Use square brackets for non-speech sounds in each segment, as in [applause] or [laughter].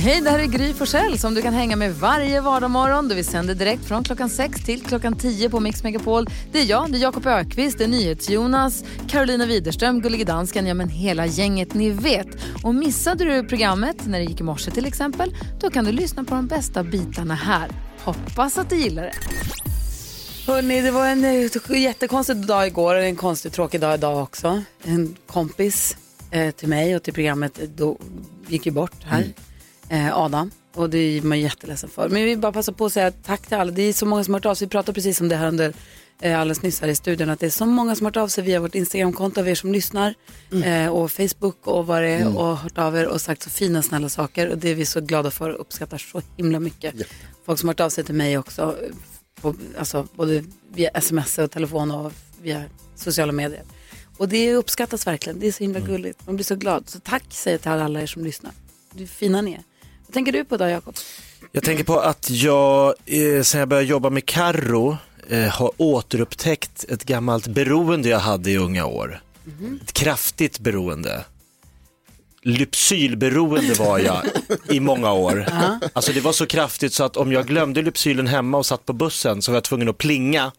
Hej, det här är Gry Forssell som du kan hänga med varje vardagsmorgon. Vi sänder direkt från klockan 6 till klockan 10 på Mix Megapol. Det är jag, det är Jakob Ökvist, det är NyhetsJonas, Carolina Widerström, Gullige Dansken, ja men hela gänget ni vet. Och missade du programmet när det gick i morse till exempel, då kan du lyssna på de bästa bitarna här. Hoppas att du gillar det. Hörrni, det var en eh, jättekonstig dag igår och en konstig tråkig dag idag också. En kompis eh, till mig och till programmet eh, då, gick ju bort här, eh, Adam. Och det är man jätteledsen för. Men vi vill bara passa på att säga tack till alla. Det är så många som har hört av sig. Vi pratade precis om det här under eh, alldeles nyss här i studion. Att det är så många som har hört av sig via vårt Instagramkonto av er som lyssnar. Eh, och Facebook och vad det är. Och hört av er och sagt så fina snälla saker. Och det är vi så glada för och uppskattar så himla mycket. Folk som har hört av sig till mig också. På, alltså, både via sms och telefon och via sociala medier. Och det uppskattas verkligen. Det är så himla gulligt. Man blir så glad. Så tack säger jag till alla er som lyssnar. Du fina ni är. Vad tänker du på idag Jakob? Jag tänker på att jag, eh, sen jag började jobba med Karro eh, har återupptäckt ett gammalt beroende jag hade i unga år. Ett kraftigt beroende. Lypsylberoende var jag i många år. [laughs] Alltså det var så kraftigt så att om jag glömde Lypsylen hemma och satt på bussen så var jag tvungen att plinga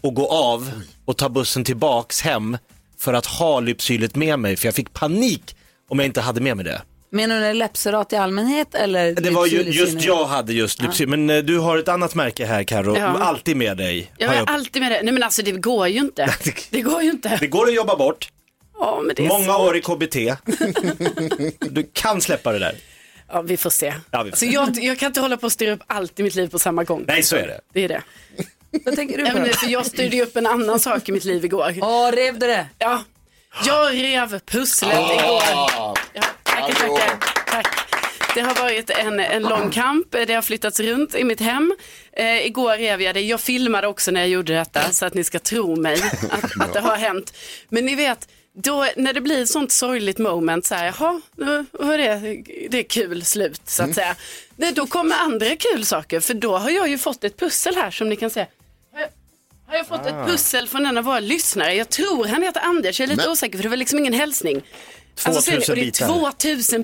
och gå av och ta bussen tillbaks hem för att ha Lypsylet med mig för jag fick panik om jag inte hade med mig det. Menar du när det är läppserat i allmänhet eller? Det var ju, just jag hade just Lypsyl, men eh, du har ett annat märke här Karo, Ja. alltid med dig. Jag har är jag- alltid med det. Nej men alltså det går ju inte. [laughs] Det går ju inte. Det går att jobba bort, Ja, men det är många svårt. år i KBT. [laughs] Du kan släppa det där. Ja, vi får se. Ja, vi får Alltså, se. jag, jag kan inte hålla på och styra upp allt i mitt liv på samma gång. Nej, så är det. Det är det. Vad tänker du på? Även för jag styrde upp en annan sak i mitt liv igår. Åh, rev du det? Ja, jag rev pusslet igår. Ja, tackar, tackar. Tack. Det har varit en, en lång kamp, det har flyttats runt i mitt hem. Eh, igår rev jag det, jag filmade också när jag gjorde detta så att ni ska tro mig att, att det har hänt. Men ni vet, då, när det blir ett sånt sorgligt moment, så här, jaha, nu var det, det är kul slut så att säga. Nej, då kommer andra kul saker, för då har jag ju fått ett pussel här som ni kan se. Har jag- Har jag fått ett pussel från en av våra lyssnare? Jag tror han heter Anders, jag är lite osäker för det var liksom ingen hälsning. Alltså, ser ni, 2000 och det är bitar. 2000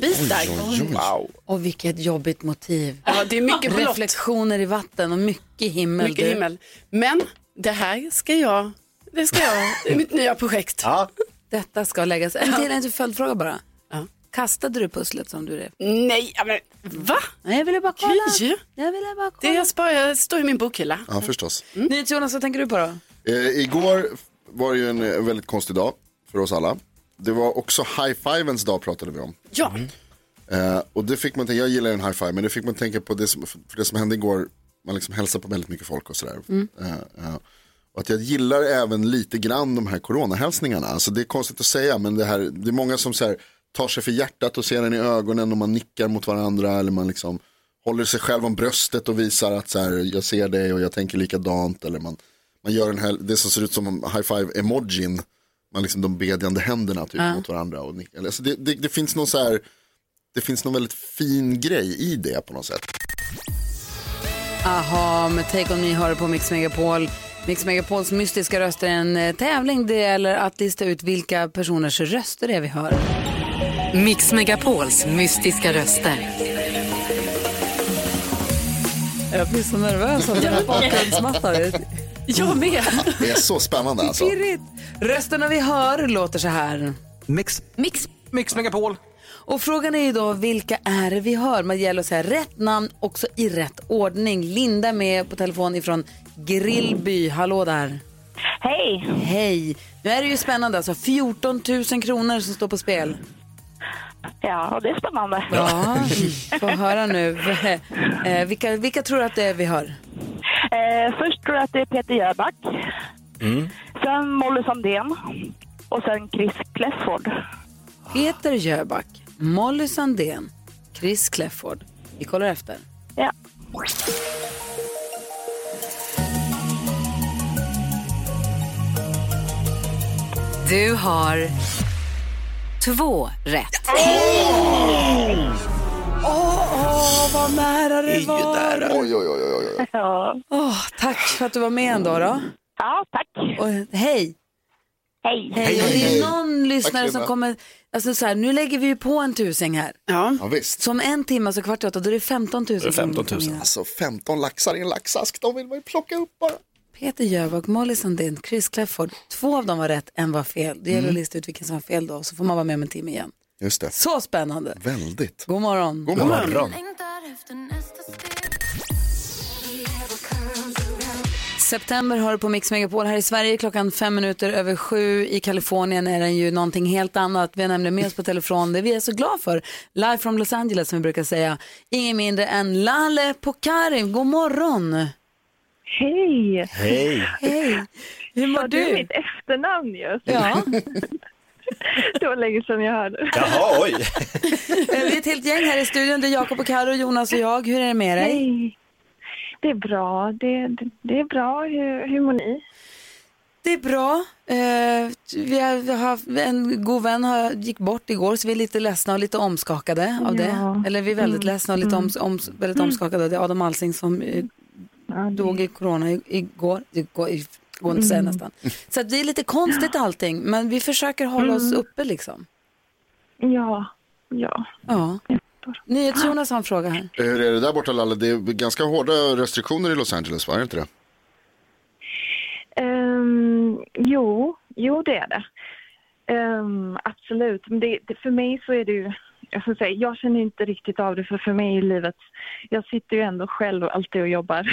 bitar. Och vilket jobbigt motiv. Ja, det är mycket blått, Reflektioner i vatten och mycket himmel. mycket du. himmel. Men det här ska jag, det ska jag, det är mitt nya projekt. Ja. Detta ska läggas. En till, en följdfråga bara. Ja. Kastade du pusslet som du rev? Nej, men va? Nej, jag ville bara kolla. Gry? Jag ville bara Det kolla. jag sparar, står i min bokhylla. Ja, förstås. Nyhets Jonas, vad tänker du på då? Eh, igår var det ju en eh, väldigt konstig dag för oss alla. Det var också high-fivens dag pratade vi om. Ja, Eh, och det fick man tänka, jag gillar en high-five, men det fick man tänka på det som, för det som hände igår. Man liksom hälsar på väldigt mycket folk och sådär. Eh, eh, och att jag gillar även lite grann de här coronahälsningarna. Alltså det är konstigt att säga, men det, här, det är många som så här, tar sig för hjärtat och ser den i ögonen och man nickar mot varandra. Eller man liksom håller sig själv om bröstet och visar att så här, jag ser dig och jag tänker likadant. Eller man, man gör den här, det som ser ut som en high-five-emojin. Man liksom de bedjande händerna typ mot varandra. Och nickar. Alltså det, det, det finns någon så här det finns någon väldigt fin grej i det på något sätt. Aha, med Take On Me hör på Mix Megapol. Mix Megapols mystiska röster är en eh, tävling. Det gäller att lista ut vilka personers röster det är vi hör. Mix Megapols mystiska röster. Jag blir så nervös av den här bakgrundsmattan. [laughs] jag med. Det är så spännande alltså. Pirrigt. Rösterna vi hör låter så här. Mix. Mix. Mix Megapol. Och frågan är ju då vilka är det vi hör? Man gäller att säga rätt namn också i rätt ordning. Linda är med på telefon ifrån Grillby. Hallå där. Hej! Hej. Nu är det ju spännande alltså. 14 000 kronor som står på spel. Ja, det är spännande. Ja, [laughs] få höra nu. Eh, vilka, vilka tror du att det är vi hör? Eh, först tror jag att det är Peter Jöback. Sen Molly Sandén. Och sen Chris Clefford. Peter Jöback, Molly Sandén, Chris Clefford. Vi kollar efter. Ja. Du har två rätt. Åh, vad nära det var. Oj, oj, oj, oj, oj. Ja, Åh, tack för att du var med ändå. Då. ja tack. Och, hej. Hej. Hej. Och det är hej. någon lyssnare som kommer, alltså så här, nu lägger vi ju på en tusing här. Ja. Ja, visst. Som en timme, så kvart i åtta, då är det 15 000. är 15 000. som kommer in. Alltså 15 laxar i en laxask, de vill man ju plocka upp bara. Peter Jöback, Molly Sandin, Chris Clefford. Två av dem var rätt, en var fel. Det gäller att lista ut vilken som var fel då, så får man vara med om en timme igen. Just det. Så spännande. Väldigt. God morgon. God morgon. Morgon. September har du på Mix Megapol här i Sverige klockan fem minuter över sju. I Kalifornien är den ju någonting helt annat. Vi har nämligen med oss på telefon det vi är så glada för. Live from Los Angeles som vi brukar säga. Ingen mindre än Lale Pokarim. God morgon. Hej. Hej. Hej. Hur mår det är du? mitt efternamn ju. Ja, [laughs] Det var länge sedan jag hörde. Jaha, oj. vi är ett helt gäng här i studion. Det är Jakob och Karo, Jonas och jag. Hur är det med dig? Hej. Det är bra. Det, det, det är bra. Hur, hur mår ni? Det är bra. Eh, vi har, vi har haft en god vän har, gick bort igår så vi är lite ledsna och lite omskakade av det. Ja. Eller vi är väldigt ledsna och lite om, om, väldigt omskakade. Det är Adam Alsing som eh, Ja, det- dog i corona igår. Det går, i- går inte att säga nästan. Så att det är lite konstigt allting men vi försöker hålla oss uppe liksom. Ja, ja. Ja. NyhetsJonas har en fråga här. Hur är det där borta Lalle? Det är ganska hårda restriktioner i Los Angeles, var det inte det? Ehm, jo, jo det är det. Ehm, absolut. Men det, det, för mig så är det ju, jag, ska säga, jag känner inte riktigt av det för för mig i livet, jag sitter ju ändå själv och alltid och jobbar. [laughs]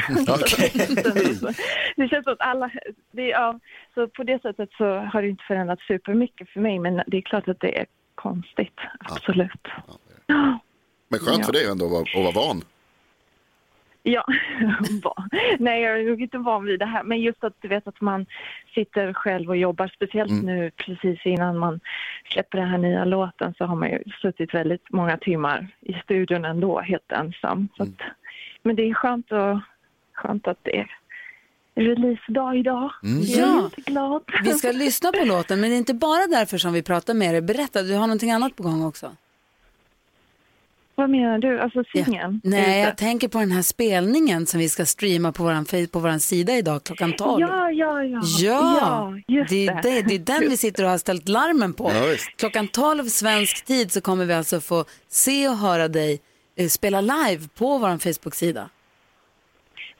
[laughs] [laughs] Det känns som att alla, det, ja, så på det sättet så har det inte förändrats supermycket för mig men det är klart att det är konstigt, absolut. Ja. Men skönt Ja. för dig ändå att vara van. Ja, [laughs] nej jag är nog inte van vid det här. Men just att du vet att man sitter själv och jobbar, speciellt nu precis innan man släpper den här nya låten så har man ju suttit väldigt många timmar i studion ändå, helt ensam. Så att, men det är skönt, och, skönt att det är releasedag idag. Jag är Ja. jätteglad. Vi ska lyssna på låten men det är inte bara därför som vi pratar med dig. Berätta, du har någonting annat på gång också. Vad menar du? Alltså singeln? Nej, Ute? jag tänker på den här spelningen som vi ska streama på fe- på våran sida idag klockan 12. Ja, ja, ja. Ja, just det, är det, det är den vi sitter och har ställt larmen på. Ja, klockan 12 svensk tid så kommer vi alltså få se och höra dig eh, spela live på vår Facebook-sida.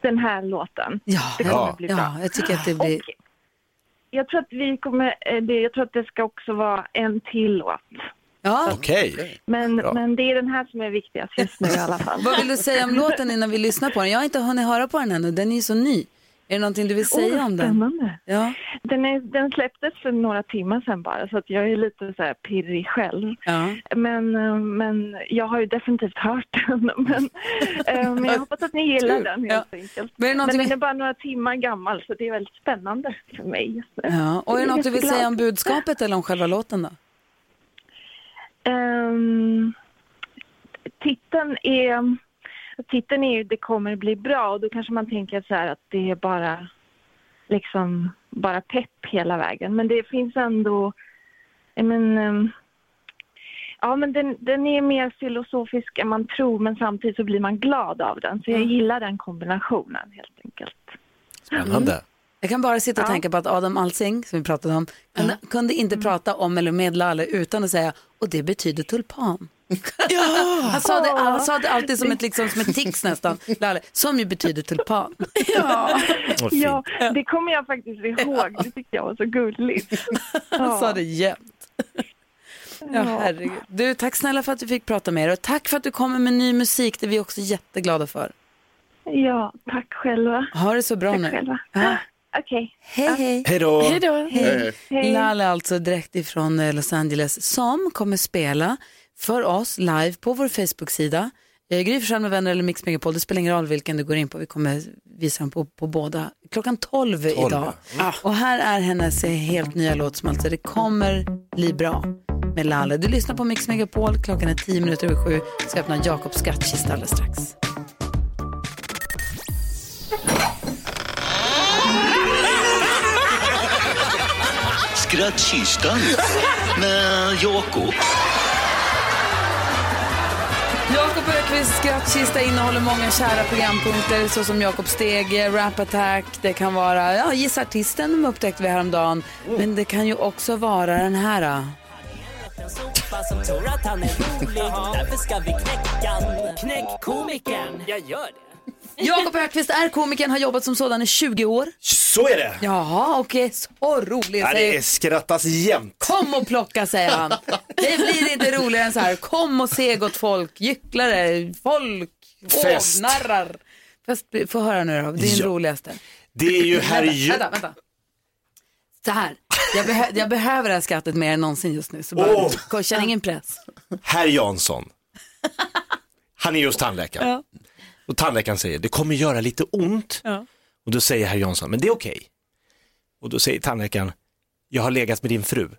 Den här låten. Ja, Det kommer ja, bli bra. ja, jag tycker att det blir... Och jag tror att vi kommer, eh, det, jag tror att det ska också vara en till låt. Ja, Okej. Men, Bra. men det är den här som är viktigast just nu i alla fall. [laughs] vad vill du säga om låten innan vi lyssnar på den? Jag har inte hunnit höra på den ännu, den är ju så ny. Är det någonting du vill säga Åh, om den? Spännande. Ja, Den, är, den släpptes för några timmar sedan bara så att jag är lite så här pirrig själv. ja. Men, eh, men jag har ju definitivt hört [laughs] den. Men, eh, men jag hoppas att ni gillar den helt Ja. enkelt. Men är det någonting Men den är bara några timmar gammal så det är väldigt spännande för mig ja. Och är det något du vill säga om budskapet eller om själva låten då? Um, titeln är titeln är ju Det kommer bli bra och då kanske man tänker så här att det är bara liksom bara pepp hela vägen. Men det finns ändå, men, ehm, ja men den, den är mer filosofisk än man tror men samtidigt så blir man glad av den. Så jag gillar den kombinationen helt enkelt. Spännande. Jag kan bara sitta och tänka på att Adam Alsing, som vi pratade om, kunde, kunde inte prata om eller med Lalle utan att säga, och det betyder tulpan. [laughs] han, sa det, han sa det alltid som ett, liksom, som ett tics [laughs] nästan, Lalle, som ju betyder tulpan. [laughs] Ja, ja, det kommer jag faktiskt ihåg. Det tyckte jag var så gulligt. Han sa det jämt. Ja, herregud. Du, tack snälla för att du fick prata med er och tack för att du kommer med ny musik, det är vi också jätteglada för. Ja, tack själva. Ha det så bra Tack nu. själva. Ja. Okej. Hej, hej. Hej då. Hej då. Hej. Hej. Lalle alltså direkt ifrån eh, Los Angeles som kommer spela för oss live på vår Facebook-sida. Eh, Gry Forssell med vänner eller Mix Megapol, det spelar ingen roll vilken du går in på. Vi kommer visa den på, på båda klockan 12, idag. Och här är hennes eh, helt nya låt som alltså Det kommer bli bra med Lalle. Du lyssnar på Mix Megapol, klockan är 10 minuter över sju. Ska öppna Jakobs skattkista alldeles strax. Skrattkistan med Jakob. Jakob Öqvists skrattkista innehåller många kära programpunkter såsom Jakob Stege, Rap Attack, det kan vara ja, Gissa artisten, upptäckte vi häromdagen. Men det kan ju också vara den här. då. som tror att han är rolig Därför ska vi knäcka. Knäck komikern Jag gör det Jakob Öqvist är komikern, har jobbat som sådan i 20 år. Så är det. Jaha, och är så rolig. Ja, det är skrattas jämt. Kom och plocka säger han. Det blir inte roligare än så här. Kom och se gott folk, gycklare, folk, hovnarrar. Fest, få höra nu då, din Ja. roligaste. Det är ju herr Vänta, vänta, vänta. Så här, jag, behö jag behöver det här skrattet mer än någonsin just nu. Så bara, Åh. känn ingen press. Herr Jansson. Han är just tandläkare. Ja. Och tandläkaren säger, det kommer göra lite ont. Ja. Och då säger herr Jansson, men det är okej. Och då säger tandläkaren, jag har legat med din fru. [laughs]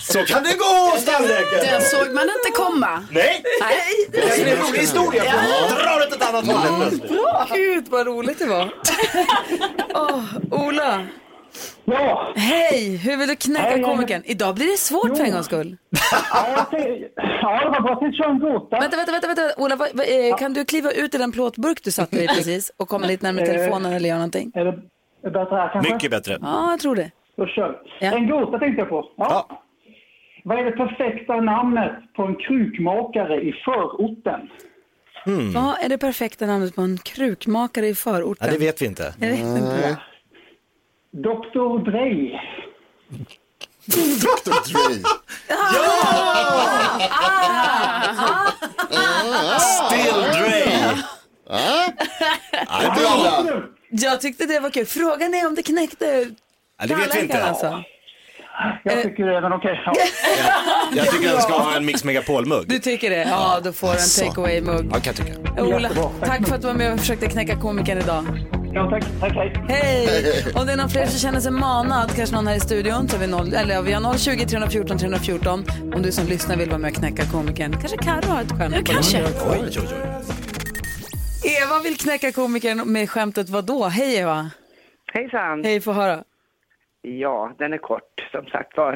Så kan det gå hos tandläkaren. Den såg man inte komma. Nej, Nej. det är en rolig historia. Ja. Drar åt ett annat håll! Gud vad roligt det var. Åh, Ola. Ja. Hej, hur vill du knäcka hej. komikern? Idag blir det svårt för en gångs skull. Ja, jag tänkte- ja, det var bra. En gåta. Vänta, vänta, vänta, vänta. Ola, vad, vad, eh, kan du kliva ut i den plåtburk du satt i [laughs] precis och komma lite närmare Eh, telefonen eller göra någonting? Är det, bättre här kanske? Mycket bättre. Ja, jag tror det. Då kör vi. En gåta tänkte jag på. Ja. Vad är det perfekta namnet på en krukmakare i förorten? Vad är det perfekta namnet på en krukmakare i förorten? Ja, det vet vi inte. Jag vet inte. Dr. Dre. Dr. Dre. Still Dre. Ja, det är bra. Jag tyckte det var kul. Frågan är om det knäckte Ja, det vet vi inte. Alltså. Jag tycker det är okej. Ja. Jag tycker den ska ha en Mix Megapol-mugg. Du tycker det? Ja, då får du en take away-mugg. Ja, kan jag tycka. Ola, tack för att du var med och försökte knäcka komikern idag. Ja, tack. Tack, hej. Hej! Om det är någon fler som känner sig manad, kanske någon här i studion, så har vi, noll, eller, ja, vi har 020 314 314. Om du som lyssnar vill vara med och knäcka komikern. Kanske Carro har ett skämt. Ja, kanske. det. Oj, oj, oj. Eva vill knäcka komikern med skämtet vad då? Hej Eva! Hejsan! Hej, få höra. Ja, den är kort som sagt var.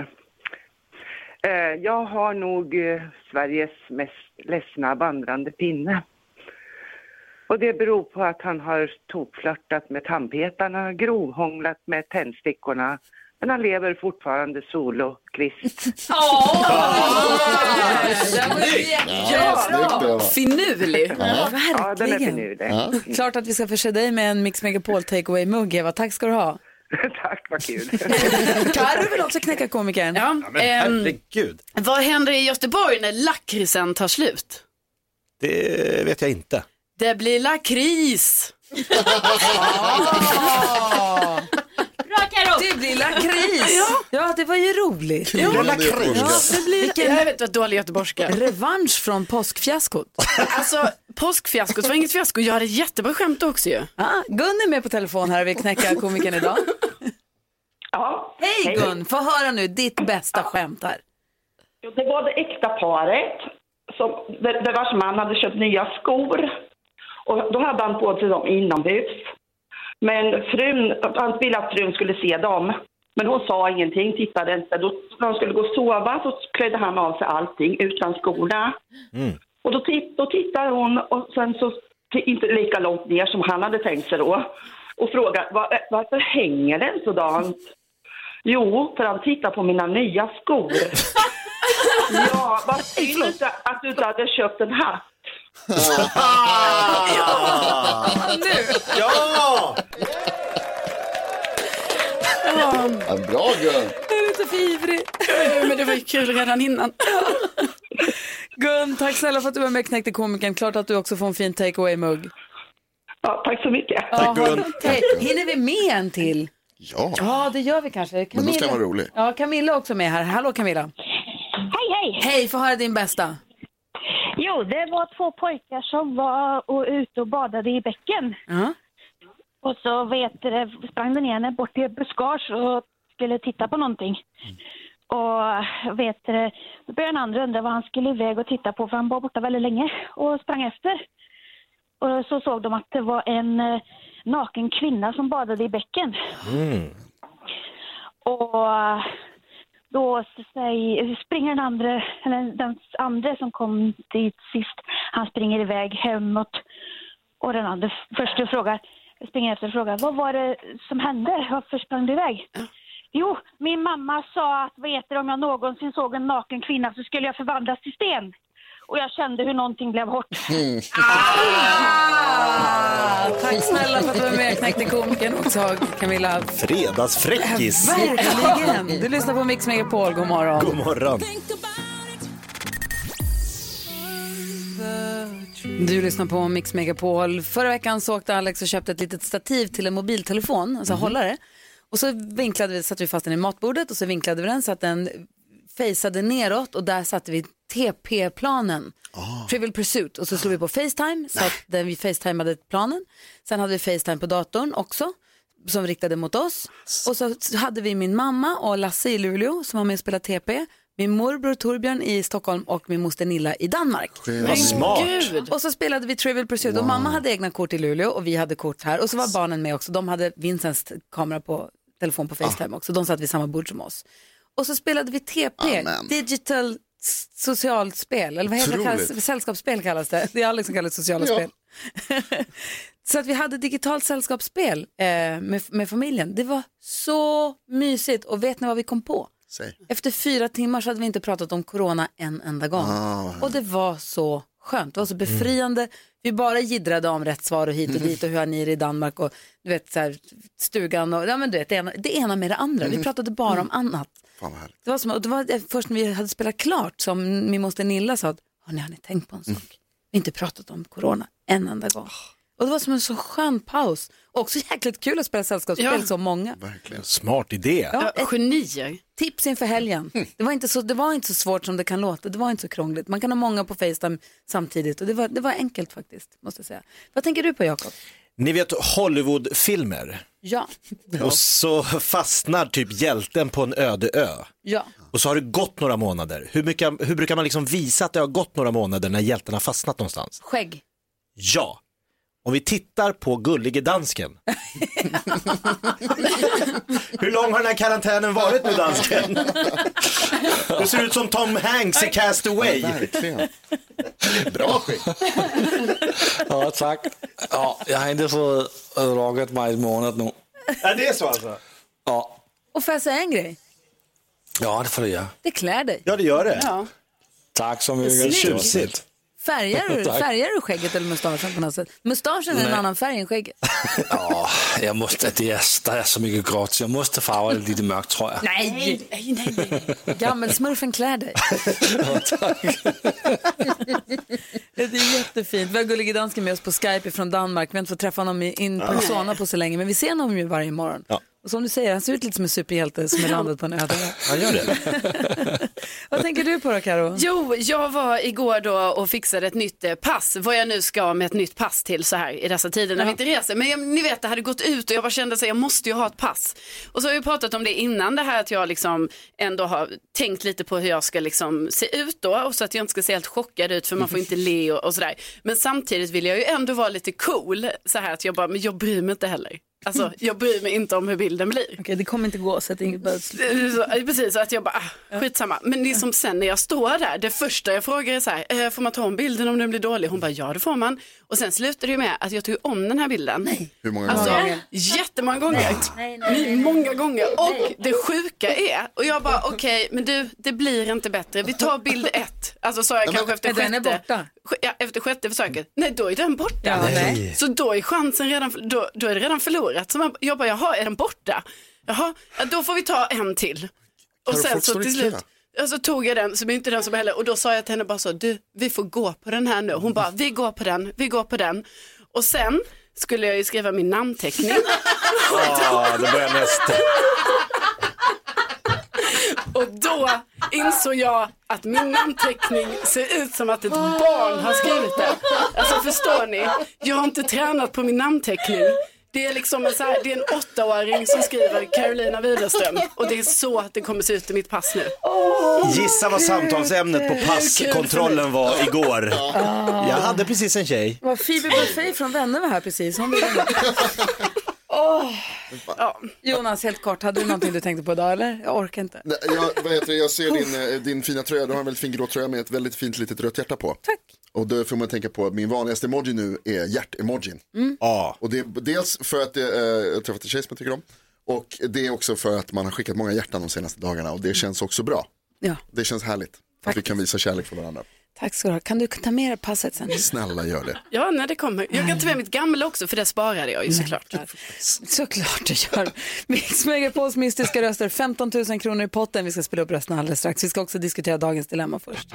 Eh, Jag har nog eh, Sveriges mest ledsna vandrande pinne. Och det beror på att han har tokflörtat med tandpetarna, grovhånglat med tändstickorna. Men han lever fortfarande solo, kvist. [laughs] Ja. Finurlig. Ja, Ja, den är finurlig. Klart att vi ska förse dig med en Mix Megapol take away-mugg, Eva. Tack ska du ha. [laughs] Tack, vad kul. [laughs] Carro vill också knäcka komikern. Ja, Men ehm, herregud, vad händer i Göteborg när lakritsen tar slut? det vet jag inte. Det blir lakris. Bra Carro! Det blir lakrits. Ja. ja, det var ju roligt. Kul det är Ja, det blir Jag vet vad dålig göteborgska. revansch från påskfiaskot. Alltså, påskfiaskot var inget fiasko. Jag hade jättebra skämt också ju. Ah, Gun är med på telefon här och vill knäcka komikern idag. Ja. Hej Gun, få höra nu ditt bästa skämt här. Det var det äkta paret som, där, där vars man hade köpt nya skor. Och då hade han på sig dem inomhus. Men frun, han ville att frun skulle se dem. Men hon sa ingenting, tittade inte. Då, när de skulle gå och sova så klädde han av sig allting utan skorna. Och då, titt, då tittar hon och sen så inte lika långt ner som han hade tänkt sig då. Och frågar "Va- varför hänger den sådant? Jo, för han tittar på mina nya skor. [laughs] ja, vad synd att du inte hade köpt en hatt. Ja! Ja, bra Gun. Jag är lite för ivrig. Men det var ju kul redan innan. Gun, tack snälla för att du var med och knäckte komikern. Klart att du också får en fin take away-mugg. Ja, tack så mycket. Ja, Gun. Hej, hinner vi med en till? Ja, Ja, det gör vi kanske. men då ska han vara rolig. Ja, Camilla är också med här. Hallå Camilla. Hej, hej! Hej, få höra din bästa. Jo, det var två pojkar som var och ute och badade i bäcken. Ja. Och så vet, du, sprang den ene bort till ett buskage och skulle titta på någonting. Och vet, du, då började den andra undra vad han skulle iväg och titta på för han var borta väldigt länge och sprang efter. Och så såg de att det var en eh, naken kvinna som badade i bäcken. Mm. Och då springer den andra, eller den andra som kom dit sist, han springer iväg hemåt. Och den andra först frågar, springer efter och frågar, vad var det som hände? Varför sprang du iväg? Jo, min mamma sa att vad heter om jag någonsin såg en naken kvinna så skulle jag förvandlas till sten. Och jag kände hur någonting blev hårt. Ah, tack snälla för att du var med. Knäckte komikern också, Camilla. Fredagsfräckis. Verkligen. Du lyssnar på Mix Megapol. God morgon. God morgon. Du lyssnar på Mix Megapol. Förra veckan så åkte Alex och köpte ett litet stativ till en mobiltelefon, alltså hållare. Och så vinklade vi, satte vi fast den i matbordet och så vinklade vi den så att den faceade neråt och där satte vi TP-planen. Trivial Pursuit och så slog vi på Facetime så att den, vi facetimade planen. Sen hade vi Facetime på datorn också som riktade mot oss. Och så hade vi min mamma och Lasse i Luleå som var med och spelade TP. Min morbror Torbjörn i Stockholm och min moster Nilla i Danmark. Vad smart. Och så spelade vi Trivial Pursuit och mamma hade egna kort i Luleå och vi hade kort här och så var barnen med också. De hade Vincents kamera på telefon på Facetime också. De satt vid samma bord som oss. Och så spelade vi TP, Amen. digital s- socialspel, eller vad heter det? Kallas, sällskapsspel kallas det. Det är Alex som kallar det sociala Ja. spel. [laughs] så att vi hade digitalt sällskapsspel eh, med, med familjen. Det var så mysigt och vet ni vad vi kom på? Säg. Efter fyra timmar så hade vi inte pratat om corona en enda gång. Ah. Och det var så skönt, det var så befriande. Vi bara jiddrade om rätt svar och hit och dit och hur har ni det i Danmark och du vet så här, stugan och ja, men du vet, det, ena, det ena med det andra. Vi pratade bara om annat. Det var, som, det var först när vi hade spelat klart som min moster Nilla sa att har ni, har ni tänkt på en sak? Vi har inte pratat om corona en enda gång. Och det var som en så skön paus. Och också jäkligt kul att spela sällskapsspel Ja. så många. Verkligen. Smart idé. Ja, ett Genier. tips inför helgen. Det var, inte så, det var inte så svårt som det kan låta. Det var inte så krångligt. Man kan ha många på Facetime samtidigt och det var, det var enkelt faktiskt. måste jag säga. Vad tänker du på Jakob? Ni vet Hollywoodfilmer. Ja. Och så fastnar typ hjälten på en öde ö. ja. Och så har det gått några månader. Hur, mycket, hur brukar man liksom visa att det har gått några månader när hjälten har fastnat någonstans? Skägg. Ja. Om vi tittar på Gullige Dansken. [laughs] Hur lång har den här karantänen varit nu dansken? Det ser ut som Tom Hanks i Cast Away. Verkligen. Bra skägg. Ja, tack. Ja, jag har inte fått rakat mig i månad nu. Ja, det är så alltså? Ja, Och får jag säga en grej? ja det får du göra. Det klär dig. Ja, det gör det. Ja. Tack så mycket. Tjusigt. Färgar du, [laughs] Tack. färgar du skägget eller mustaschen på något sätt? Mustaschen är en annan färg än skägget. [laughs] Ja, jag måste, det är, det är så mycket grått så jag måste farva det lite mörkt tror jag. Nej, Nej, nej, nej. gammelsmurfen klär dig. [laughs] det är jättefint. Vi har Gullige Dansken med oss på Skype från Danmark. Vi har inte fått träffa honom i- in persona på så länge, men vi ser honom ju varje morgon. Ja. Som du säger, han ser ut lite som en superhjälte som är landat på en öde. Han [laughs] gör det. [laughs] Vad tänker du på då, Karo? Jo, jag var igår då och fixade ett nytt eh, pass. Vad jag nu ska med ett nytt pass till så här i dessa tider när vi inte reser. Men jag, ni vet, det hade gått ut och jag bara kände att jag måste ju ha ett pass. Och så har vi pratat om det innan, det här att jag liksom ändå har tänkt lite på hur jag ska liksom se ut då. Och så att jag inte ska se helt chockad ut för man får inte le och, och sådär. Men samtidigt vill jag ju ändå vara lite cool. Så här att jag bara, men jag bryr mig inte heller. Alltså, jag bryr mig inte om hur bilden blir. Okej, det kommer inte gå, så att inget. Så, precis, att jag bara, ah, skitsamma. Men det är som sen när jag står där, det första jag frågar är så här, eh, får man ta om bilden om den blir dålig? Hon bara, ja det får man. Och sen slutar det ju med att jag tog om den här bilden. Hur många Alltså, gånger? jättemånga gånger. Nej, Många gånger. Och det sjuka är, och jag bara, okej, men du, det blir inte bättre. Vi tar bild ett. Alltså sa jag men- kanske efter Den är sjätte. borta. Ja, efter sjätte försöket. Nej, då är den borta. Ja, nej. Så då är chansen redan, då, då är det redan förlorat. Så man, jag bara, jaha, är den borta? Jaha, ja, då får vi ta en till. Och sen så till slut, ja, så tog jag den, så blir inte den som heller. Och då sa jag till henne bara så, du, vi får gå på den här nu. Hon bara, vi går på den, vi går på den. Och sen skulle jag ju skriva min namnteckning. [laughs] Ja, det börjar nästa. Och då insåg jag att min namnteckning ser ut som att ett barn har skrivit den. Alltså förstår ni? Jag har inte tränat på min namnteckning. Det är liksom en, så här, det är en åttaåring som skriver Carolina Widerström och det är så det kommer se ut i mitt pass nu. Gissa vad samtalsämnet på passkontrollen var igår. Jag hade precis en tjej. Vad Phoebe Buffay från Vänner var här precis. Hon ville... Åh. Ja. Jonas, helt kort, hade du någonting du tänkte på idag eller? Jag orkar inte. Nej, jag, vad heter det, jag ser din, eh, din fina tröja, du har en väldigt fin grå tröja med ett väldigt fint litet rött hjärta på. Tack. Och då får man tänka på att min vanligaste emoji nu är hjärt-emojin. Mm. Ja. Och det är dels för att det, eh, jag har träffat en tjej som jag tycker om. Och det är också för att man har skickat många hjärtan de senaste dagarna och det känns också bra. Ja. Det känns härligt. Att vi kan visa kärlek för varandra. Tack ska du ha. Kan du ta med dig passet sen? Snälla gör det. Ja, när det kommer. Jag kan ta med mitt gamla också för det sparade jag ju såklart. Såklart du gör. Mix Megapols mystiska röster, 15 000 kronor i potten. Vi ska spela upp rösterna alldeles strax. Vi ska också diskutera dagens dilemma först.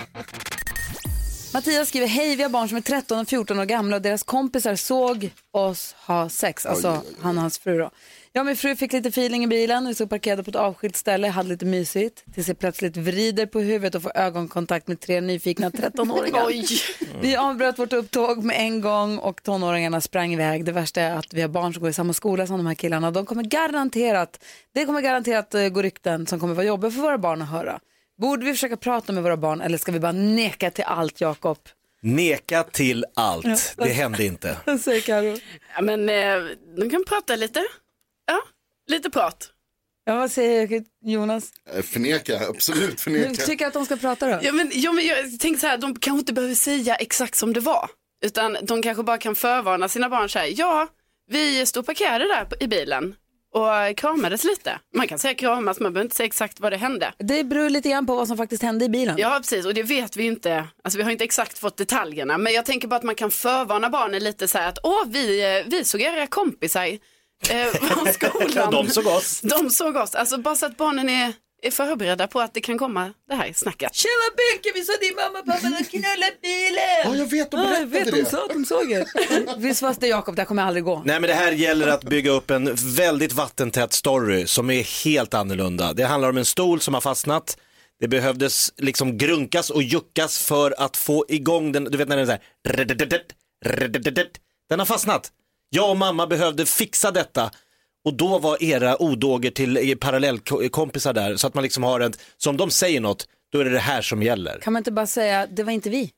Mattias skriver, hej vi har barn som är 13 och 14 år gamla och deras kompisar såg oss ha sex, alltså han och hans fru då. Jag och min fru fick lite feeling i bilen, vi stod parkerade på ett avskilt ställe, hade lite mysigt, tills jag plötsligt vrider på huvudet och får ögonkontakt med tre nyfikna 13-åringar. Oj. Vi avbröt vårt upptåg med en gång och tonåringarna sprang iväg. Det värsta är att vi har barn som går i samma skola som de här killarna. De kommer garanterat, det kommer garanterat eh, gå rykten som kommer vara jobbiga för våra barn att höra. Borde vi försöka prata med våra barn eller ska vi bara neka till allt, Jakob? Neka till allt. Det hände inte. [laughs] Vad säger Karo? Ja, men eh, de kan prata lite. Lite prat. Ja, vad säger Jonas? Eh, Förneka, absolut Du förneka. tycker att de ska prata då? Ja, men, ja, men jag tänkte så här, de kanske inte behöver säga exakt som det var. Utan de kanske bara kan förvarna sina barn så här, ja, vi stod parkerade där i bilen och kramades lite. Man kan säga kramas, man behöver inte säga exakt vad det hände. Det beror lite grann på vad som faktiskt hände i bilen. Ja, precis, och det vet vi inte. Alltså vi har inte exakt fått detaljerna, men jag tänker bara att man kan förvarna barnen lite så här att, åh, vi, eh, vi såg era kompisar eh, [laughs] från skolan. De såg oss. De såg oss, alltså bara så att barnen är, är förberedda på att det kan komma det här snacket. Tjena Benke, vi såg din mamma och pappa knulla bilen. Ja, jag vet, de Ja, jag berättade vet, de det. sa att de såg er. [laughs] Visst fast det Jakob, det här kommer aldrig gå. Nej men det här gäller att bygga upp en väldigt vattentät story som är helt annorlunda. Det handlar om en stol som har fastnat. Det behövdes liksom grunkas och juckas för att få igång den, du vet när den är så här, den har fastnat. Jag och mamma behövde fixa detta och då var era odåger till eh, parallellkompisar där så att man liksom har en, så om de säger något, då är det det här som gäller. Kan man inte bara säga, det var inte vi.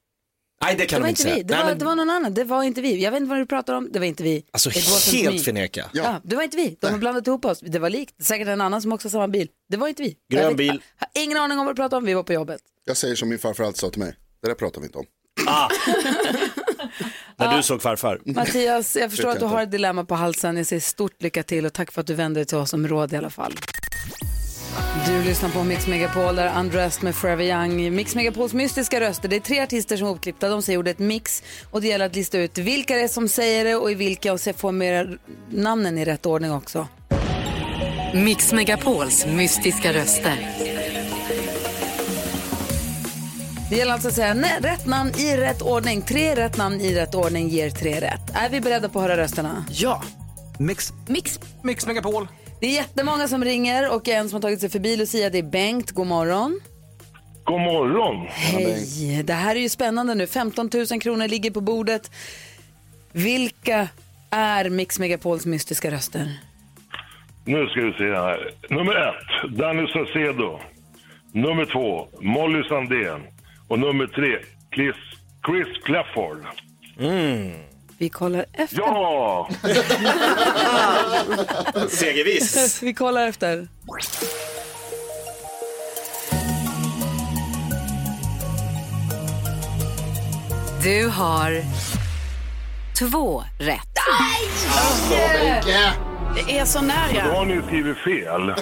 Nej det Det kan var de inte inte vi, säga. det Nej, var, men, det var någon annan, det var inte vi. Jag vet inte vad du pratar om, det var inte vi. alltså helt förneka. Ja. det var inte vi. De har blandat ihop oss. Det var likt. Säkert en annan som också har samma bil. Det var inte vi. Grön Jag vet- bil. Har ingen aning om vad du pratar om, vi var på jobbet. Jag säger som min farfar alltid sa till mig, det där pratar vi inte om. [laughs] När du såg farfar. Mattias, jag förstår att du har ett dilemma på halsen. Jag säger stort lycka till och tack för att du vände dig till oss om råd i alla fall. Du lyssnar på Mix Megapol, där Undressed med Forever Young. Mix Megapols mystiska röster. Det är tre artister som är uppklippta. De säger ordet mix och det gäller att lista ut vilka det är som säger det och i vilka och se- få med namnen i rätt ordning också. Mix Megapols mystiska röster. Det gäller alltså att säga nej, rätt namn i rätt ordning. Tre rätt namn i rätt ordning ger tre rätt. Är vi beredda på att höra rösterna? Ja. Mix. Mix. Mix Megapol. Det är jättemånga som ringer och en som har tagit sig förbi Lucia, det är Bengt. God morgon. God morgon. Hej! Det här är ju spännande nu. 15 000 kronor ligger på bordet. Vilka är Mix Megapols mystiska röster? Nu ska vi se här. Nummer ett, Danny Saucedo. Nummer två, Molly Sandén. Och nummer tre, Chris, Chris Clafford. Vi kollar efter. Ja! [laughs] Segerviss. [laughs] Vi kollar efter. Du har två rätt. Det är så Då nära. har ni skrivit fel.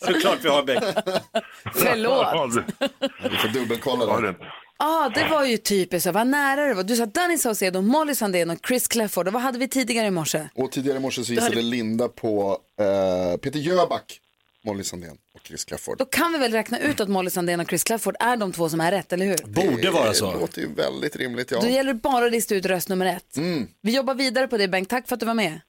[laughs] Såklart vi har Bengt. Förlåt. Vi får dubbelkolla det. ah, det var ju typiskt. Vad nära det var. Du sa Danny Saucedo, Molly Sandén och Chris Clafford. Och vad hade vi tidigare i morse? Och tidigare i morse så Då hade gissade vi- Linda på eh, Peter Jöback, Molly Sandén och Chris Clafford. Då kan vi väl räkna ut att Molly Sandén och Chris Clafford är de två som är rätt, eller hur? Borde vara så. Det låter ju väldigt rimligt, ja. Då gäller det bara att lista ut röst nummer ett. Mm. Vi jobbar vidare på det, Bengt. Tack för att du var med.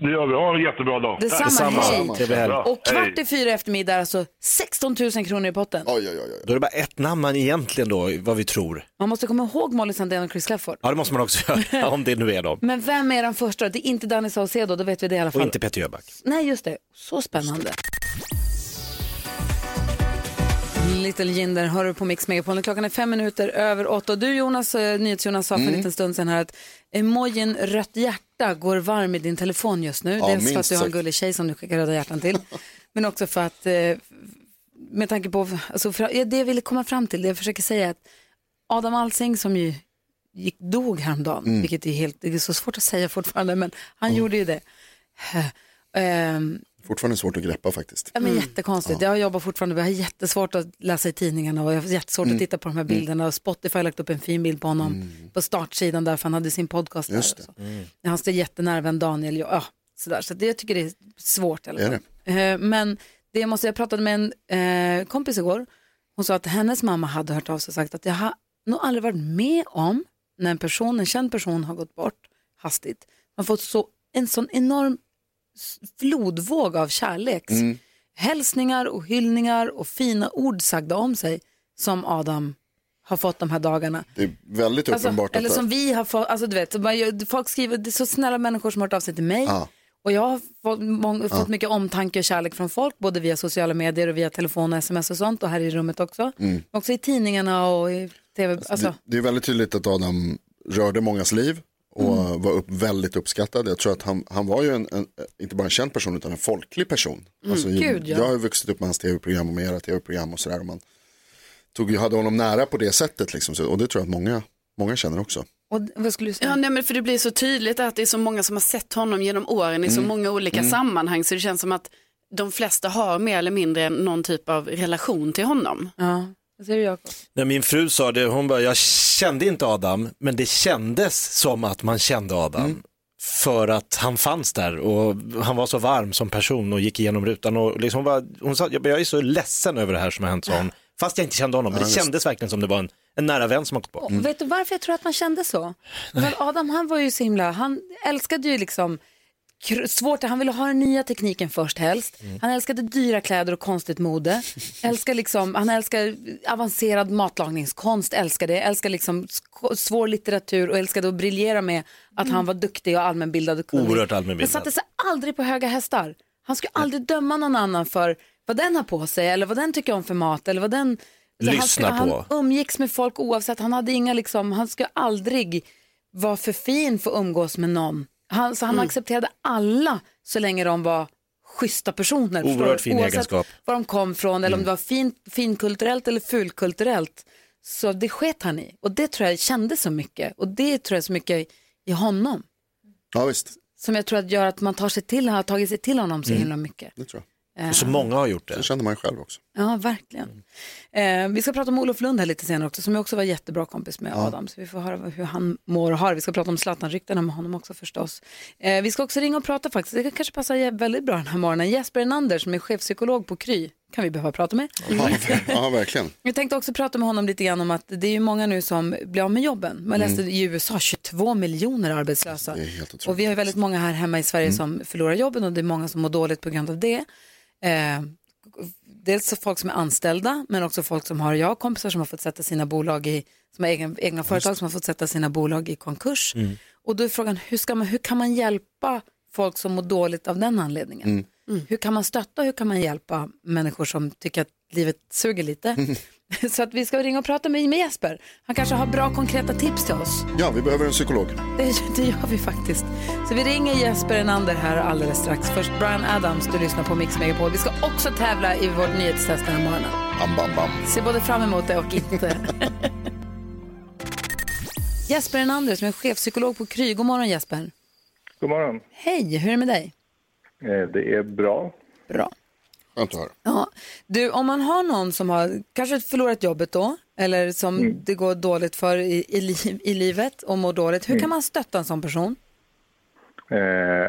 Det gör vi. Ha en jättebra dag. Detsamma, hej. Bra. Och Hej. kvart i fyra eftermiddag, alltså 16 000 kronor i potten. Oj, oj, oj. Då är det bara ett namn man egentligen då, vad vi tror. Man måste komma ihåg Molly Sandén och Chris Clafford. Ja, det måste man också göra, [laughs] om det nu är dem. Men vem är den första? Det är inte Danny Saucedo, då vet vi det i alla Och fall. inte Peter Jöback. Nej, just det. Så spännande. Little Jinder hör du på Mix Megapol. Klockan är fem minuter över åtta. Du Jonas, eh, NyhetsJonas sa för en Mm. liten stund sedan här att emojin rött hjärta går varm i din telefon just nu. Ja, Dels för att du har en gullig tjej som du skickar röda hjärtan till. [laughs] men också för att, eh, med tanke på, alltså för, det jag ville komma fram till, det jag försöker säga är att Adam Alsing som ju gick, dog häromdagen, Mm. vilket är helt, det är så svårt att säga fortfarande, men han gjorde ju det. Ehm, Fortfarande svårt att greppa faktiskt. Ja, men Jättekonstigt. Jag jobbar fortfarande, jag har jättesvårt att läsa i tidningarna och jag har jättesvårt Mm. att titta på de här bilderna. Och Spotify har lagt upp en fin bild på honom på startsidan där för han hade sin podcast där. Just och så. det. Hans är jättenära vän Daniel. Ja, ja, sådär. Så det, jag tycker det är svårt i alla Är fall. Eh, Men det jag, måste, jag pratade med en eh, kompis igår. Hon sa att hennes mamma hade hört av sig och sagt att jag har nog aldrig varit med om när en person, en känd person har gått bort hastigt. Man har fått så, en sån enorm flodvåg av kärlek. Mm. Hälsningar och hyllningar och fina ord sagda om sig som Adam har fått de här dagarna. Det är väldigt Alltså, uppenbart eller att som vi har fått, alltså du vet, folk skriver, det är så snälla människor som har hört av sig till mig. Ja. Och jag har fått, mång, fått mycket omtanke och kärlek från folk, både via sociala medier och via telefon och sms och sånt och här i rummet också. Mm. Också i tidningarna och i tv. Alltså, det, det är väldigt tydligt att Adam rörde mångas liv och Mm. var upp, väldigt uppskattad. Jag tror att han, han var ju en, en, inte bara en känd person utan en folklig person. Mm, Alltså, gud, ja. Jag har ju vuxit upp med hans tv-program och med era tv-program och sådär. och Man tog, ju- hade honom nära på det sättet liksom. Så, och det tror jag att många, många känner också. och, vad skulle du säga? Ja, nej, men för det blir så tydligt att det är så många som har sett honom genom åren i så Mm. många olika Mm. sammanhang så det känns som att de flesta har mer eller mindre någon typ av relation till honom. Ja, vad säger du Jakob? När min fru sa det, hon bara, jag kände inte Adam, men det kändes som att man kände Adam. Mm. För att han fanns där och han var så varm som person och gick igenom rutan. Och liksom hon, bara, hon sa, jag är så ledsen över det här som har hänt, sa hon. Fast jag inte kände honom, men det kändes verkligen som det var en, en nära vän som har gått bort. Och Vet du varför jag tror att man kände så? Men Adam han var ju så himla, han älskade ju liksom svårt, han ville ha den nya tekniken först helst. Han älskade dyra kläder och konstigt mode. älskar liksom, han älskar avancerad matlagningskonst, älskar det. Älskar liksom svår litteratur och älskade att briljera med att han var duktig och allmänbildad och kunnig. Oerhört Men allmänbildad. satte sig aldrig på höga hästar. Han skulle aldrig döma någon annan för vad den har på sig eller vad den tycker om för mat eller vad den... Lyssna han, på. Han umgicks med folk oavsett, han hade inga liksom, han skulle aldrig vara för fin för att umgås med någon. Han, så han Mm. accepterade alla så länge de var schyssta personer. Oerhört fin Oavsett egenskap. var de kom från eller om Mm. det var fin, finkulturellt eller fulkulturellt. Så det sket han i. Och det tror jag kände så mycket. Och det tror jag så mycket i honom. Ja visst, Som jag tror att gör att man tar sig till, har tagit sig till honom så Mm. himla mycket. det tror jag. Så många har gjort det. Det känner man själv också. Ja, verkligen. Eh, vi ska prata om Olof Lund här lite senare också, som jag också var jättebra kompis med Ja. Adam. Så vi får höra hur han mår och har. Vi ska prata om Zlatan-ryktena med honom också förstås. Eh, vi ska också ringa och prata faktiskt. Det kanske passar väldigt bra den här morgonen. Jesper Enander som är chefpsykolog på Kry kan vi behöva prata med. Ja, ja verkligen. Jag tänkte också prata med honom lite grann om att det är ju många nu som blir av med jobben. Man läste Mm. i USA 22 miljoner arbetslösa. Det är helt otroligt. Och vi har ju väldigt många här hemma i Sverige Mm. som förlorar jobben och det är många som mår dåligt på grund av det. Eh, dels så folk som är anställda men också folk som har, jag har kompisar som har fått sätta sina bolag i, som har egen, egna företag som har fått sätta sina bolag i konkurs. Mm. Och då är frågan, hur, ska man, hur kan man hjälpa folk som mår dåligt av den anledningen? Mm. Hur kan man stötta och hur kan man hjälpa människor som tycker att livet suger lite? [laughs] [laughs] Så att vi ska ringa och prata med, med Jesper. Han kanske har bra konkreta tips till oss. Ja, vi behöver en psykolog. Det, [laughs] det gör vi faktiskt. Så vi ringer Jesper Enander här alldeles strax. Först Brian Adams, du lyssnar på Mix Megapol. Vi ska också tävla i vårt nyhetstest den här morgonen. Bam, bam, bam. Ser både fram emot det och inte. [laughs] Jesper Enander som är chefpsykolog på Kry. God morgon Jesper. God morgon. Hej, hur är det med dig? Eh, Det är bra. Bra. Höra. Ja. Du, om man har någon som har kanske förlorat jobbet då, eller som Mm. det går dåligt för i, i, liv, i livet och mår dåligt, hur Mm. kan man stötta en sån person? Eh,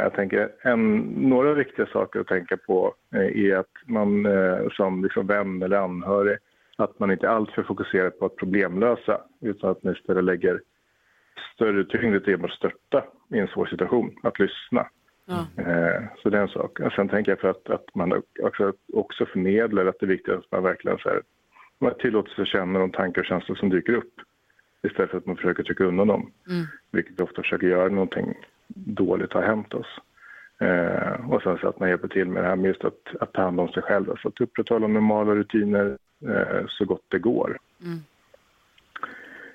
Jag tänker en, några viktiga saker att tänka på eh, är att man eh, som liksom vän eller anhörig att man inte är alltför fokuserad på att problemlösa utan att man istället lägger större tyngd i att stötta i en svår situation, att lyssna. Eh, så det är en sak. Sen tänker jag för att, att man också, också förmedlar att det är viktigt att man verkligen så här, man tillåter sig känna de tankar och känslor som dyker upp istället för att man försöker trycka undan dem, Mm. vilket vi ofta försöker göra när någonting dåligt har hänt oss. Eh, och sen så att man hjälper till med det här med just att, att ta hand om sig själv, alltså att upprätthålla normala rutiner eh, så gott det går. Mm.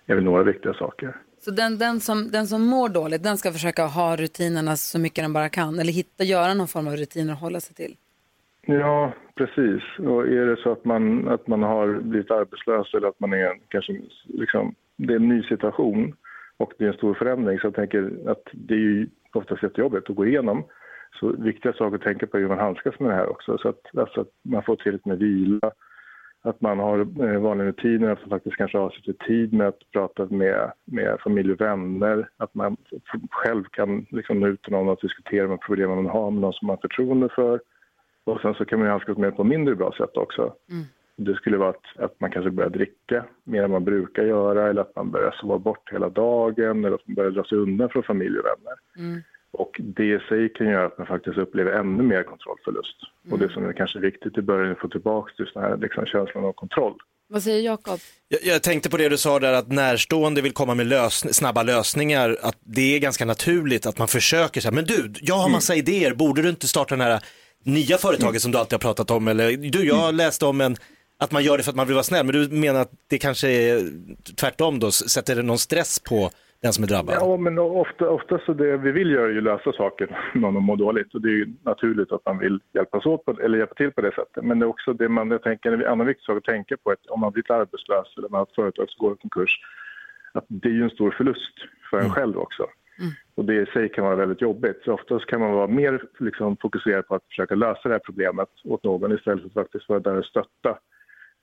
Det är väl några viktiga saker. Så den, den, som, den som mår dåligt, den ska försöka ha rutinerna så mycket den bara kan. Eller hitta, göra någon form av rutiner att hålla sig till. Ja, precis. Och är det så att man, att man har blivit arbetslös eller att man är kanske liksom, det är en ny situation och det är en stor förändring så jag tänker att det är ju oftast jättejobbigt att gå igenom. Så viktiga saker att tänka på är hur man handskas med det här också. Så att, alltså att man får tillräckligt med vila, att man har eh, vanliga rutiner, att man faktiskt kanske avsätter tid med att prata med, med familj och vänner, att man själv kan liksom nå ut till någon och diskutera de problem man har med någon som man har förtroende för. Och sen så kan man ju handskas med på mindre bra sätt också. Det skulle vara att, att man kanske börjar dricka mer än man brukar göra eller att man börjar sova bort hela dagen eller att man börjar dra sig undan från familj och vänner. Och det i sig kan göra att man faktiskt upplever ännu mer kontrollförlust. Och det som är kanske viktigt i början är att få tillbaka just den här liksom, känslan av kontroll. Vad säger Jakob? Jag, jag tänkte på det du sa där att närstående vill komma med lösn- snabba lösningar, att det är ganska naturligt att man försöker så här, men du, jag har massa idéer, borde du inte starta den här nya företaget som du alltid har pratat om, eller du, jag läste om en, att man gör det för att man vill vara snäll, men du menar att det kanske är tvärtom då, sätter det någon stress på den som är drabbad? Ja, men ofta, ofta så det vi vill göra är ju lösa saker när någon mår dåligt. Och det är ju naturligt att man vill hjälpas åt på, eller hjälpa till på det sättet. Men det är också det man, jag tänker, en annan viktig sak att tänka på är att om man blir arbetslös eller man har ett företag som går i konkurs, att det är ju en stor förlust för en själv också. Och det i sig kan vara väldigt jobbigt. Så oftast kan man vara mer liksom, fokuserad på att försöka lösa det här problemet åt någon istället för att faktiskt vara där och stötta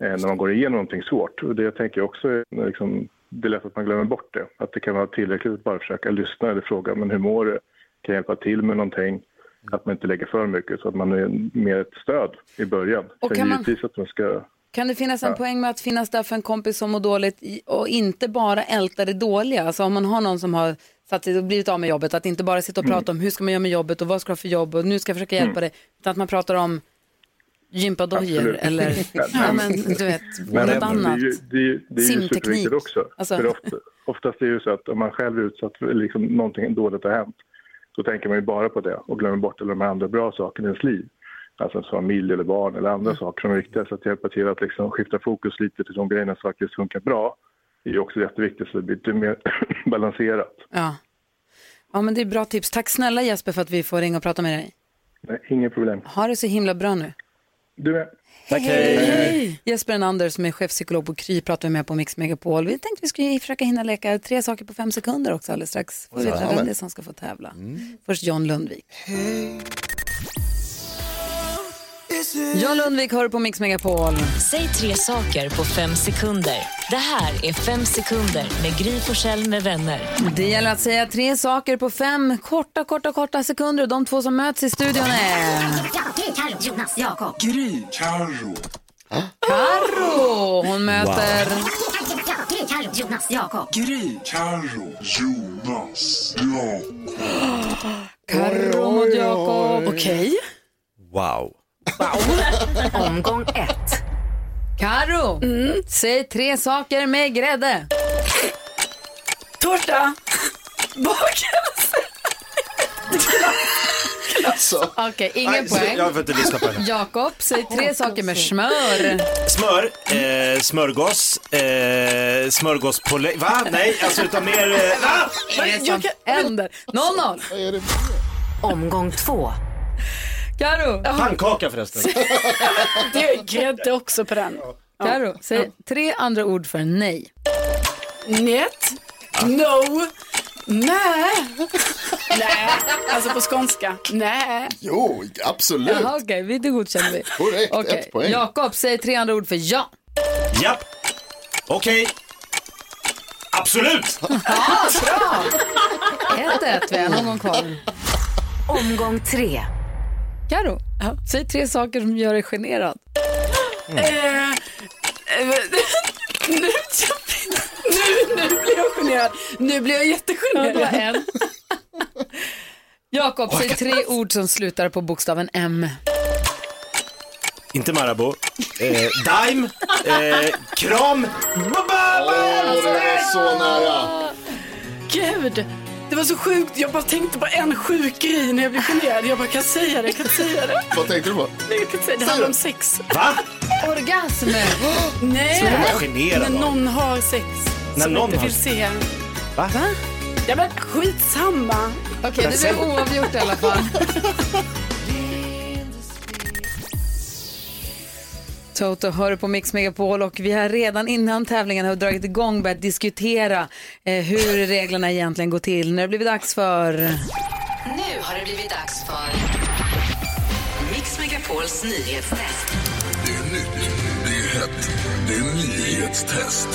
eh, när man går igenom någonting svårt. Och det tänker jag också är liksom, det är lätt att man glömmer bort det. Att det kan vara tillräckligt att bara försöka lyssna eller fråga men hur mår du? Kan jag hjälpa till med någonting? Att man inte lägger för mycket så att man är mer ett stöd i början. Och Sen kan man- att man ska Kan det finnas en Ja. poäng med att finnas där för en kompis som mår dåligt och inte bara älta det dåliga? Alltså om man har någon som har satt sig och blivit av med jobbet, att inte bara sitta och prata om hur ska man göra med jobbet och vad ska du ha för jobb och nu ska jag försöka hjälpa Mm. dig, utan att man pratar om gympadojor eller [laughs] ja, men, du vet, Men något det, annat. är ju, det, är ju- det är ju superviktigt också. Alltså- För ofta, oftast är det ju så att om man själv är utsatt för liksom, någonting dåligt har hänt, så tänker man ju bara på det och glömmer bort alla de andra bra sakerna i ens liv. Alltså familj eller barn eller andra saker som är viktiga. Så att hjälpa till att liksom skifta fokus lite till de grejerna som faktiskt funkar bra är ju också jätteviktigt så det blir lite mer [clears throat] balanserat. Ja. ja, men det är bra tips. Tack snälla Jesper för att vi får ringa och prata med dig. Nej, inget problem. Ha det så himla bra nu. Du med. Tack, hej. Jesper Enander som är chefpsykolog på Kry pratar vi med på Mix Megapol. Vi tänkte vi skulle försöka hinna leka tre saker på fem sekunder också alldeles strax. Får veta vem det är som ska få tävla. Först John Lundvik. John Lundvik hör på Mix Megapol. Säg tre saker på fem sekunder. Det här är Fem sekunder med Gry Forssell med vänner. Det gäller att säga tre saker på fem korta, korta, korta sekunder. De två som möts i studion är... Carro, Jonas, Jakob. Gry. Carro. Carro. Hon möter... Carro, Jonas, Jakob. Gry. Carro. Jonas. Jakob. [gasps] Carro mot Jakob. Okej. Wow. Omgång ett. Karo, säg tre saker med grädde. Tårta. Bakelse. Alltså. Okej, ingen poäng. Jag får inte lyssna på henne. Jakob, säg tre saker med smör. Smör, eh, smörgås, eh, smörgåspålägg, va? Nej, alltså utan mer, eh, va? Vad är det som händer? 0-0. Omgång två. Karo. Pannkaka förresten. [laughs] Det är grädde också på den. Karo, säg tre andra ord för nej. Njet. No. Nej. Nej. Alltså på skånska. Nej. Jo, absolut. Jaha, okej, vi det godkänner vi. Korrekt, Okej, ett poäng. Jakob, säg tre andra ord för ja. Japp. Okej. Absolut. Ja, bra! 1-1, vi har någon gång kvar. Omgång tre. Karo, säg tre saker som gör dig generad. Eh, eh, nu, nu, nu blir jag generad. Nu blir jag Ja, jättegenerad. en. Jakob, säg tre ord som slutar på bokstaven M. Inte Marabou. Eh, Daim. Eh, kram. Åh, det var så nära. Gud, det var så sjukt. Jag bara tänkte på en sjuk grej när jag blev generad. Jag bara, kan jag säga det? Kan jag säga det? Vad tänkte du på? Nej, jag kan inte säga det. Det handlar om sex. Va? Orgasm. Nej, Så generad när någon har sex. När som någon inte har vill se. Va? Ja, men skitsamma. Okej, det blev oavgjort i alla fall. [laughs] Toto hör på Mix Megapol och vi har redan innan tävlingen har dragit igång börjat diskutera eh, hur reglerna egentligen går till. Nu har det blivit dags för... Nu har det blivit dags för Mix Megapols nyhetstest. Det är nytt, det är hett, det är nyhetstest.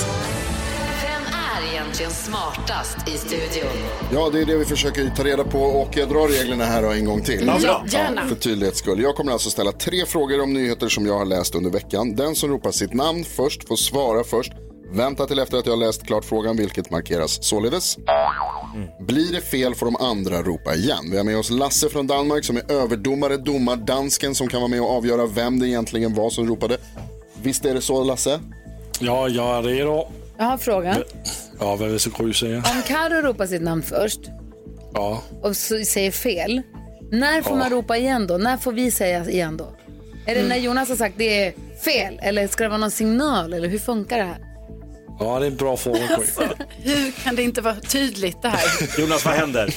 Egentligen smartast i studion? Ja, det är det vi försöker ta reda på och jag drar reglerna här en gång till. Ja, bra. Gärna. För tydlighets skull. Jag kommer alltså ställa tre frågor om nyheter som jag har läst under veckan. Den som ropar sitt namn först får svara först. Vänta till efter att jag har läst klart frågan, vilket markeras således. Blir det fel får de andra ropa igen. Vi har med oss Lasse från Danmark som är överdomare, domardansken som kan vara med och avgöra vem det egentligen var som ropade. Visst är det så Lasse? Ja, jag är redo. Jag har en fråga. Ja, vad vill Gry säga? Om Karo ropar sitt namn först Ja. och så säger fel, när får Ja. man ropa igen då? När får vi säga igen då? Är det när Jonas har sagt det är fel eller ska det vara någon signal eller hur funkar det här? Ja, det är en bra fråga. Alltså, hur kan det inte vara tydligt det här? Jonas, vad händer?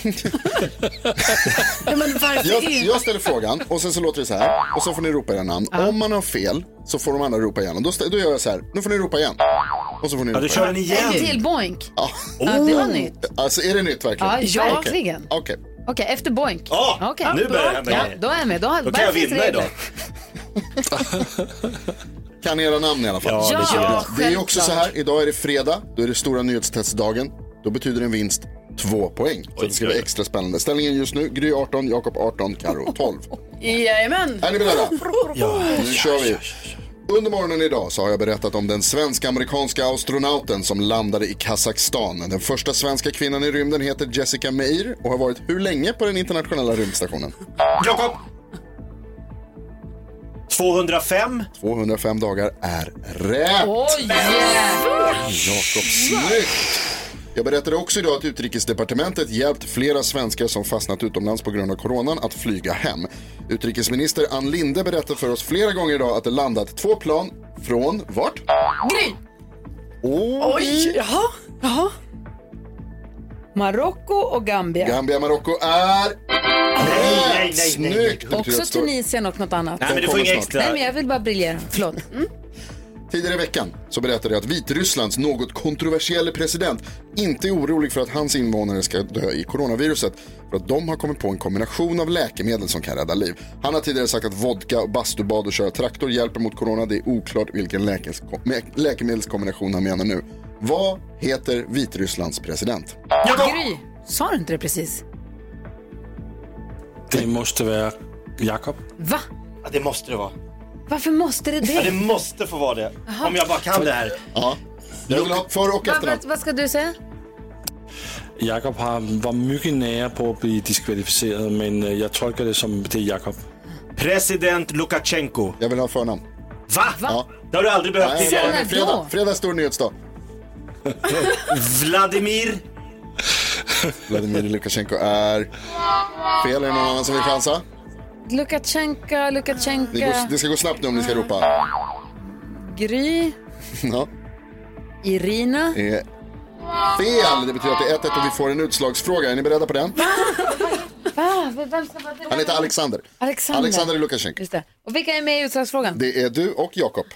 Ja, men varför Jag, jag ställer frågan och sen så låter det så här och så får ni ropa era namn. Om man har fel så får de andra ropa igen och då, då gör jag så här. Nu får ni ropa igen. Och så får ni Ja, ropa du kör den igen. En till boink. Ja. Ja, det var nytt. Alltså är det nytt verkligen? Ja, Okej. verkligen. Okej. Okej, efter boink. Ja, Okej. nu börjar det hända ja. Då är jag med. Då, har- Då kan jag vinna idag. [laughs] Kan era namn i alla fall? Ja, det Ja. Det är också så här, idag är det fredag, då är det stora nyhetstestdagen. Då betyder en vinst två poäng. Så det ska vara extra spännande. Ställningen just nu, Gry 18, Jakob 18, Karo 12. Jajamän. Är ni beredda? Ja. Nu kör vi. Under morgonen idag så har jag berättat om den svensk-amerikanska astronauten som landade i Kazakstan. Den första svenska kvinnan i rymden heter Jessica Meir och har varit hur länge på den internationella rymdstationen? Jakob. 205. 205 dagar är rätt. Oj! Jakob, snyggt! Jag berättade också idag att utrikesdepartementet hjälpt flera svenskar som fastnat utomlands på grund av coronan att flyga hem. Utrikesminister Ann Linde berättade för oss flera gånger idag att det landat två plan från vart? Gry. Oh, Oj, jaha. jaha. Marocko och Gambia. Gambia, Marocko är rätt! nej, nej, nej. Snyggt! Också Tunisien och något annat. Nej, men du får inga extra. Nej, men jag vill bara briljera. Förlåt. Tidigare i veckan så berättade jag att Vitrysslands något kontroversiella president inte är orolig för att hans invånare ska dö i coronaviruset för att de har kommit på en kombination av läkemedel som kan rädda liv. Han har tidigare sagt att vodka, och bastubad och köra traktor hjälper mot corona. Det är oklart vilken läkemedelskombination han menar nu. Vad heter Vitrysslands president? Gry, sa du inte det precis? Det måste vara Jakob. Va? Ja, det måste det vara. Varför måste det Ja, det det? måste få vara det. Om jag bara kan det här. Ja. Jag vill ha för och Va, efternamn. vad, vad ska du säga? Jakob har, var mycket nära på att bli diskvalificerad, men eh, jag tolkar det som det är Jakob. President Lukasjenko. Jag vill ha förnamn. Va? Ja. Det har du aldrig behövt Nej, tidigare. fredag, fredag stor nyhetsdag. Vladimir. [laughs] Vladimir Lukasjenko är fel. Är det någon annan som vill chansa? Lukasjenko, Lukasjenko, Det, går, det ska gå snabbt nu om ni ska ropa. Gry, Ja, Irina. är fel. Det betyder att det är 1-1 och vi får en utslagsfråga. Är ni beredda på den? Va? Vem ska vara Han heter Alexander. Alexander. Alexander Lukasjenko. Just det. Och vilka är med i utslagsfrågan? Det är du och Jakob.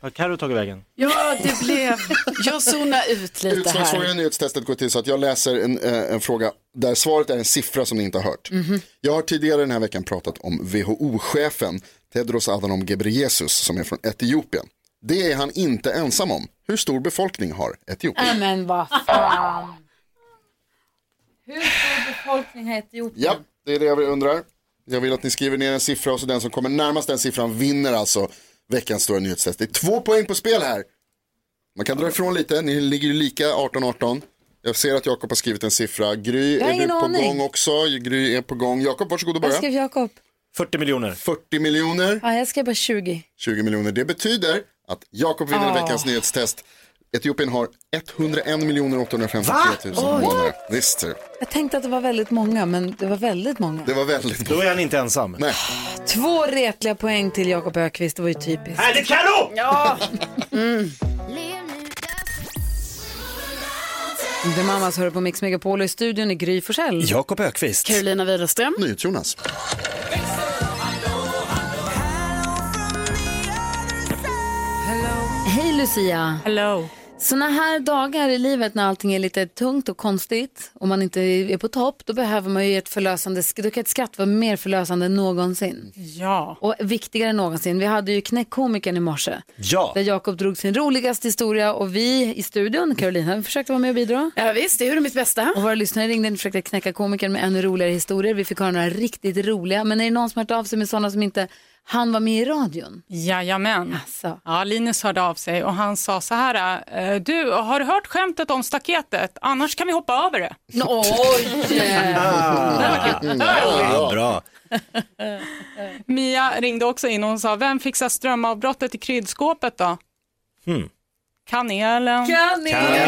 Har Carro tagit vägen? Ja, det blev... Jag zonade ut lite Utslagsfrågan i här. nyhetstestet går till så att jag läser en, eh, en fråga där svaret är en siffra som ni inte har hört. Mhm. Jag har tidigare den här veckan pratat om WHO-chefen Tedros Adhanom Ghebreyesus som är från Etiopien. Det är han inte ensam om. Hur stor befolkning har Etiopien? Nej men vad fan. Hur stor befolkning har Etiopien? Ja, det är det jag undrar. Jag vill att ni skriver ner en siffra och så den som kommer närmast den siffran vinner alltså veckans stora nyhetstest. Det är två poäng på spel här. Man kan dra ifrån lite, ni ligger ju lika 18-18. Jag ser att Jakob har skrivit en siffra. Gry, är du på aning. gång också? Gry är på gång. Jakob, varsågod och Vad börja. skrev Jakob? 40 miljoner. 40 miljoner. Ja, jag skrev bara 20. 20 miljoner. Det betyder att Jakob vinner Ah. veckans nyhetstest. Etiopien har 101 miljoner 853 000 Va? Oj. invånare. Visst, du. Jag tänkte att det var väldigt många, men det var väldigt många. det var väldigt Då är han inte ensam. Nej. Två retliga poäng till Jakob Ökvist, det var ju typiskt. Härligt Carro! Ja! Mm. The Mamas hör på Mix Megapol och i studion är Gry Forssell. Jakob Ökvist. Carolina Widerström. Jonas. Lucia! Hello! Såna här dagar i livet när allting är lite tungt och konstigt och man inte är på topp, då behöver man ju ett förlösande, då kan ett skratt vara mer förlösande än någonsin. Ja. Och viktigare än någonsin. Vi hade ju knäckkomikern i morse. Ja. Där Jakob drog sin roligaste historia och vi i studion, Carolina, försökte vara med och bidra. Ja, visst, det gjorde mitt bästa. Och våra lyssnare ringde och försökte knäcka komikern med ännu roligare historier. Vi fick höra några riktigt roliga. Men är det någon som har hört av sig med sådana som inte han var med i radion? Jajamän. Alltså. Ja, Linus hörde av sig och han sa så här, eh, du har du hört skämtet om staketet? Annars kan vi hoppa över det. Oj! Ja, bra. Mia ringde också in och hon sa, vem fixar strömavbrottet i kryddskåpet då? Hmm. Kanelen. Kanelen!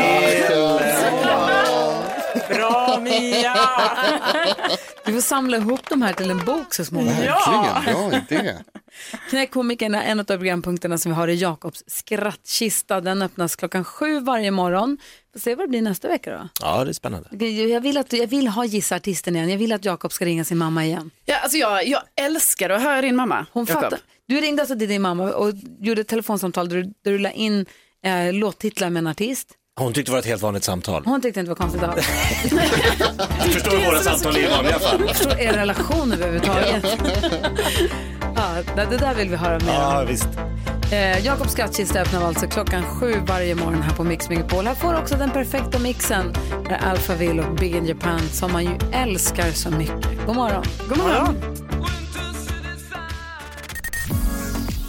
Bra Mia! Vi får samla ihop de här till en bok så småningom. Verkligen, bra idé. Knäckkomikern är en av programpunkterna som vi har i Jakobs skrattkista. Den öppnas klockan sju varje morgon. Får se vad det blir nästa vecka då. Ja, det är spännande. Jag vill, att, jag vill ha Gissa artisten igen. Jag vill att Jakob ska ringa sin mamma igen. Ja, alltså jag, jag älskar att höra din mamma. Hon fattar. Du ringde alltså till din mamma och gjorde ett telefonsamtal där du, där du la in eh, låttitlar med en artist. Hon tyckte det var ett helt vanligt samtal. Hon tyckte inte det var konstigt alls. Jag förstår våra samtal i vanliga fall. Jag förstår er relation överhuvudtaget. ja, det, där vill vi höra mer Ja, om. visst. Eh, Jakobs skrattkista öppnar alltså klockan sju varje morgon här på Mix Megapol. Här får också den perfekta mixen med Alphaville och Big in Japan som man ju älskar så mycket. God morgon. God morgon.